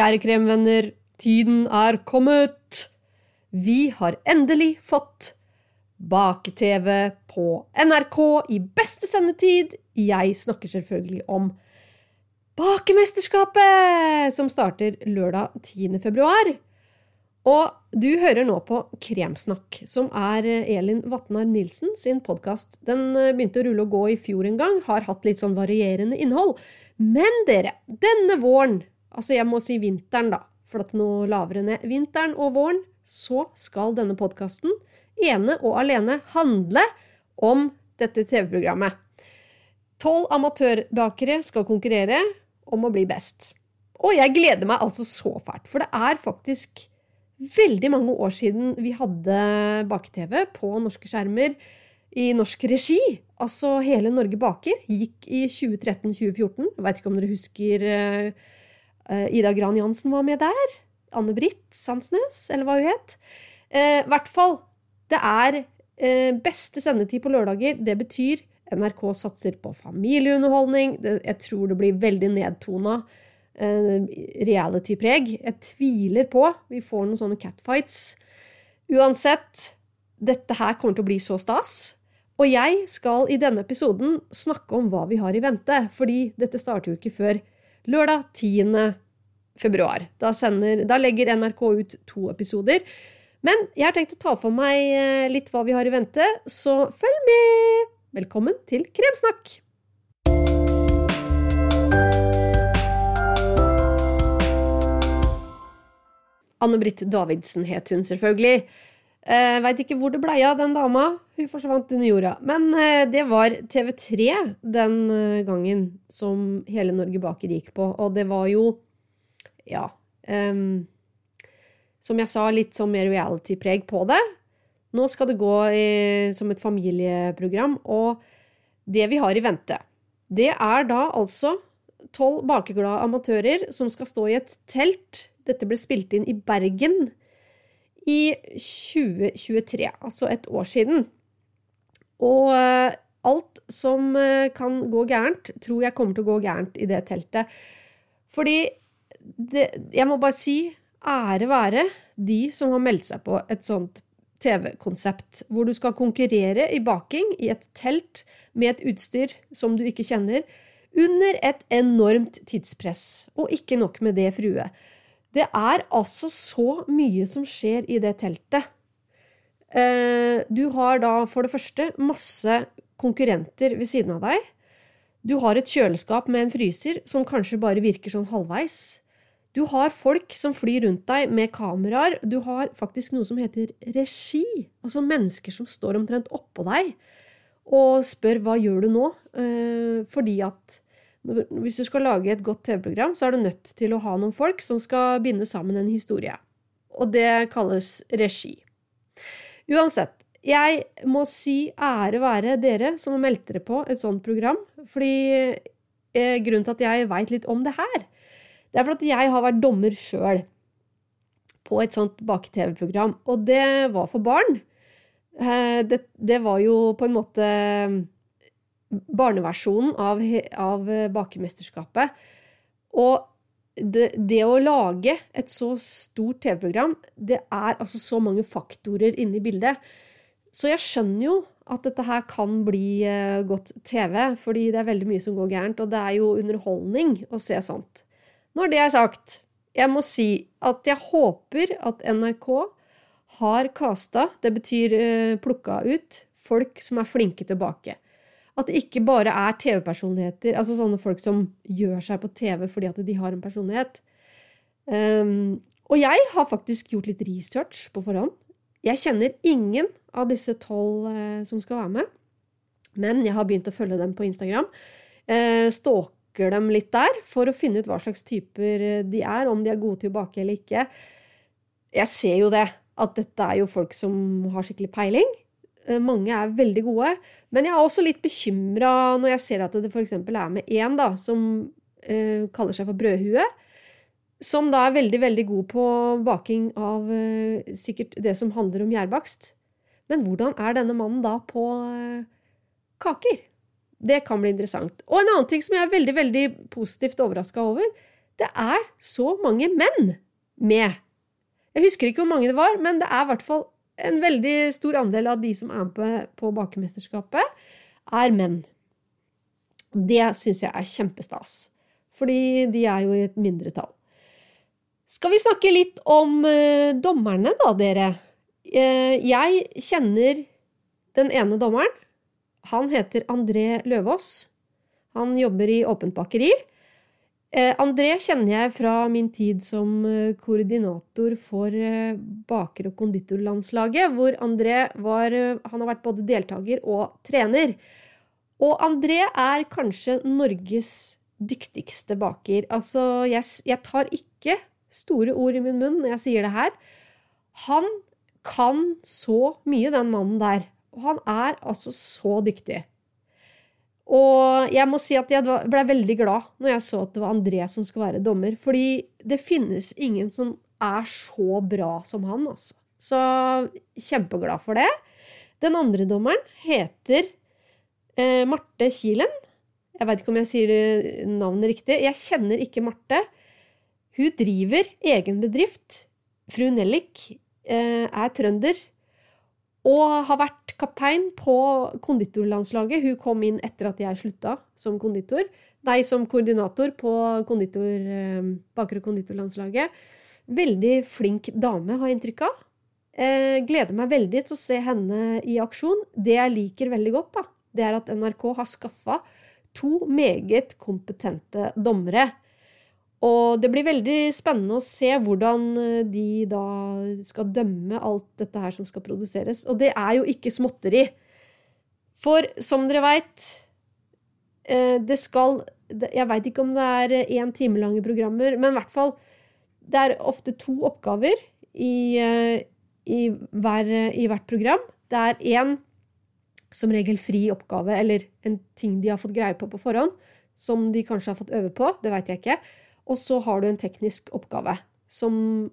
Kjære kremvenner, tiden er kommet! Vi har endelig fått bake-TV på NRK i beste sendetid. Jeg snakker selvfølgelig om Bakemesterskapet, som starter lørdag 10. februar. Og du hører nå på Kremsnakk, som er Elin Vatnar Nilsen sin podkast. Den begynte å rulle og gå i fjor en gang, har hatt litt sånn varierende innhold. Men dere, denne våren, altså jeg må si vinteren, da, for at nå lavere ned vinteren og våren, så skal denne podkasten ene og alene handle om dette TV-programmet. Tolv amatørbakere skal konkurrere om å bli best. Og jeg gleder meg altså så fælt, for det er faktisk veldig mange år siden vi hadde bake-TV på norske skjermer i norsk regi. Altså Hele Norge baker gikk i 2013-2014. Jeg veit ikke om dere husker Uh, Ida Gran Jansen var med der. Anne-Britt Sandsnes, eller hva hun het. I uh, hvert fall. Det er uh, beste sendetid på lørdager. Det betyr NRK satser på familieunderholdning. Jeg tror det blir veldig nedtona reality-preg. Jeg tviler på vi får noen sånne catfights. Uansett, dette her kommer til å bli så stas. Og jeg skal i denne episoden snakke om hva vi har i vente, fordi dette starter jo ikke før lørdag 10. februar. Da, sender, da legger NRK ut to episoder. Men jeg har tenkt å ta for meg eh, litt hva vi har i vente, så følg med! Velkommen til Kremsnakk! Anne-Britt Davidsen het hun selvfølgelig. Uh, Veit ikke hvor det blei av den dama. Hun forsvant under jorda. Men uh, det var TV3 den uh, gangen som Hele Norge Baker gikk på. Og det var jo Ja. Um, som jeg sa, litt sånn mer reality-preg på det. Nå skal det gå i, som et familieprogram, og det vi har i vente, det er da altså tolv bakeglade amatører som skal stå i et telt. Dette ble spilt inn i Bergen i 2023, altså et år siden. Og eh, alt som eh, kan gå gærent, tror jeg kommer til å gå gærent i det teltet. Fordi det, jeg må bare si ære være de som har meldt seg på et sånt TV-konsept, hvor du skal konkurrere i baking i et telt med et utstyr som du ikke kjenner, under et enormt tidspress. Og ikke nok med det, frue. Det er altså så mye som skjer i det teltet. Eh, du har da for det første masse konkurrenter ved siden av deg. Du har et kjøleskap med en fryser som kanskje bare virker sånn halvveis. Du har folk som flyr rundt deg med kameraer. Du har faktisk noe som heter regi. Altså mennesker som står omtrent oppå deg og spør hva gjør du nå? Eh, fordi at hvis du skal lage et godt TV-program, så er du nødt til å ha noen folk som skal binde sammen en historie. Og det kalles regi. Uansett, jeg må si ære være dere som har meldt dere på et sånt program. Fordi eh, grunnen til at jeg veit litt om det her, det er for at jeg har vært dommer sjøl på et sånt bake-TV-program. Og det var for barn. Eh, det, det var jo på en måte barneversjonen av, av bakemesterskapet. Og det, det, å lage et så stort TV-program, det er altså så mange faktorer inne i bildet. Så jeg skjønner jo at dette her kan bli uh, godt TV, fordi det er veldig mye som går gærent. Og det er jo underholdning å se sånt. Når det er sagt, jeg må si at jeg håper at NRK har casta, det betyr uh, plukka ut, folk som er flinke tilbake. At det ikke bare er TV-personligheter, altså sånne folk som gjør seg på TV fordi at de har en personlighet. Um, og jeg har faktisk gjort litt research på forhånd. Jeg kjenner ingen av disse tolv uh, som skal være med, men jeg har begynt å følge dem på Instagram. Uh, stalker dem litt der for å finne ut hva slags typer eh, de er, om de er gode til å bake eller ikke. Jeg ser jo det, at dette er jo folk som har skikkelig peiling. Eh, mange er veldig gode. Men jeg er også litt bekymra når jeg ser at det f.eks. er med én som uh, kaller seg for Brødhue. Som da er veldig, veldig god på baking av uh, sikkert det som handler om gjærbakst. Men hvordan er denne mannen da på uh, kaker? Det kan bli interessant. Og en annen ting som jeg er veldig, veldig positivt overraska over, det er så mange menn med. Jeg husker ikke hvor mange det var, men det er i hvert fall en veldig stor andel av de som er med på, på bakemesterskapet, er menn. Det syns jeg er kjempestas, fordi de er jo i et mindretall. Skal vi snakke litt om uh, dommerne, da, dere? Uh, jeg kjenner den ene dommeren. Han heter André Løvaas. Han jobber i åpent bakeri. Eh, André kjenner jeg fra min tid som eh, koordinator for eh, baker- og konditorlandslaget, hvor André var har vært både deltaker og trener. Og André er kanskje Norges dyktigste baker. Altså, jeg, jeg tar ikke store ord i min munn når jeg sier det her. Han kan så mye, den mannen der. Og han er altså så dyktig. Og jeg må si at jeg ble veldig glad når jeg så at det var André som skulle være dommer. Fordi det finnes ingen som er så bra som han, altså. Så kjempeglad for det. Den andre dommeren heter eh, Marte Kilen. Jeg veit ikke om jeg sier navnet riktig. Jeg kjenner ikke Marte. Hun driver egen bedrift. Fru Nellik eh, er trønder og har vært kaptein på konditorlandslaget. Hun kom inn etter at jeg slutta som konditor. Deg som koordinator på konditor, eh, og konditorlandslaget. Veldig flink dame, har jeg inntrykk av. Eh, gleder meg veldig til å se henne i aksjon. Det jeg liker veldig godt, da, det er at NRK har skaffa to meget kompetente dommere. Og det blir veldig spennende å se hvordan eh, de da skal dømme alt dette her som skal produseres. Og det er jo ikke småtteri. For som dere veit, eh, det skal Jeg veit ikke om det er én time lange programmer, men i hvert fall Det er ofte to oppgaver i, eh, i, hver, i hvert program. Det er én som regel fri oppgave, eller en ting de har fått greie på på forhånd, som de kanskje har fått øve på. Det veit jeg ikke. Og så har du en teknisk oppgave som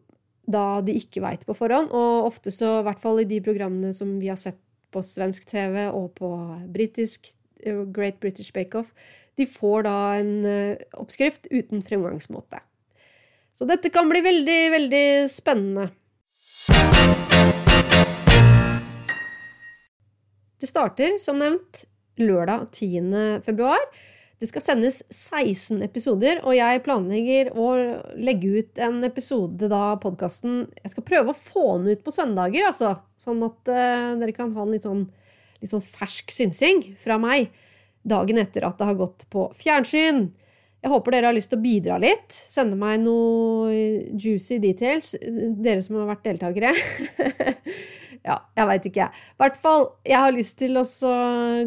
da de ikke veit på forhånd. Og ofte så, i hvert fall i de programmene som vi har sett på svensk TV og på britisk eh, Great British Bake Off, de får da en uh, oppskrift uten fremgangsmåte. Så dette kan bli veldig, veldig spennende. Det starter, som nevnt, lørdag 10. februar. Det skal sendes 16 episoder, og jeg planlegger å legge ut en episode da podkasten Jeg skal prøve å få den ut på søndager, altså. Sånn at uh, dere kan ha en litt sånn, litt sånn fersk synsing fra meg dagen etter at det har gått på fjernsyn. Jeg håper dere har lyst til å bidra litt. Sende meg noe juicy details, dere som har vært deltakere. Ja, jeg veit ikke, jeg. I hvert fall, jeg har lyst til å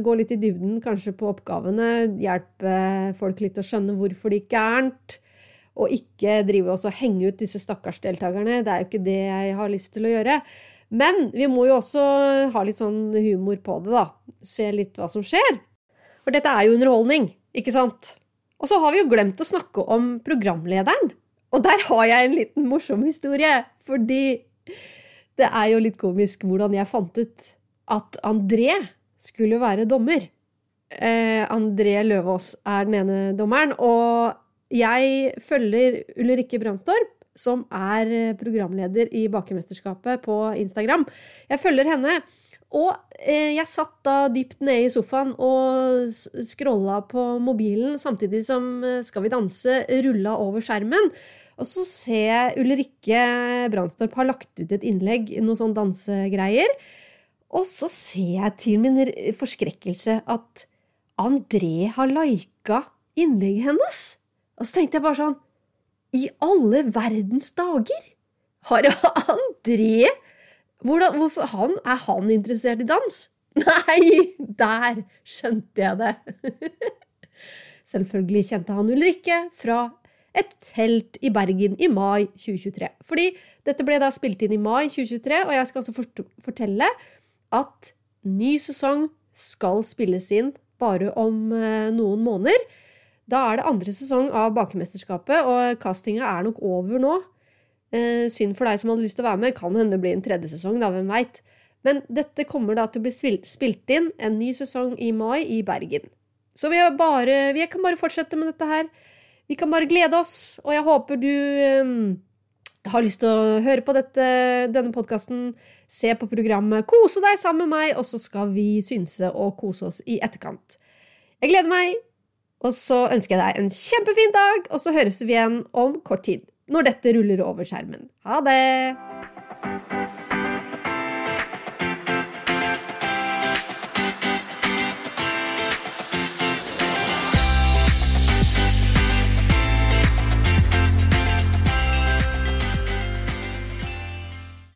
gå litt i dybden, kanskje på oppgavene. Hjelpe folk litt å skjønne hvorfor det gikk gærent. Og ikke drive og henge ut disse stakkars deltakerne. Det er jo ikke det jeg har lyst til å gjøre. Men vi må jo også ha litt sånn humor på det, da. Se litt hva som skjer. For dette er jo underholdning, ikke sant? Og så har vi jo glemt å snakke om programlederen. Og der har jeg en liten morsom historie. Fordi det er jo litt komisk hvordan jeg fant ut at André skulle være dommer. Eh, André Løvaas er den ene dommeren. Og jeg følger Ulrikke Brandstorp, som er programleder i Bakemesterskapet på Instagram. Jeg følger henne. Og eh, jeg satt da dypt nede i sofaen og scrolla på mobilen samtidig som eh, Skal vi danse rulla over skjermen. Og så ser jeg Ulrikke Brandstorp har lagt ut et innlegg, noen sånn dansegreier. Og så ser jeg til min forskrekkelse at André har lika innlegget hennes. Og så tenkte jeg bare sånn I alle verdens dager! Har André hvordan, hvorfor han, Er han interessert i dans? Nei, der skjønte jeg det! Selvfølgelig kjente han Ulrikke fra et telt i Bergen i mai 2023. Fordi dette ble da spilt inn i mai 2023, og jeg skal altså fortelle at ny sesong skal spilles inn bare om eh, noen måneder. Da er det andre sesong av Bakemesterskapet, og castinga er nok over nå. Eh, synd for deg som hadde lyst til å være med. Kan hende det blir en tredje sesong, da, hvem veit. Men dette kommer da til å bli spilt inn en ny sesong i mai i Bergen. Så vi, bare, vi kan bare fortsette med dette her. Vi kan bare glede oss, og jeg håper du um, har lyst til å høre på dette, denne podkasten, se på programmet, kose deg sammen med meg, og så skal vi synse og kose oss i etterkant. Jeg gleder meg, og så ønsker jeg deg en kjempefin dag, og så høres vi igjen om kort tid, når dette ruller over skjermen. Ha det!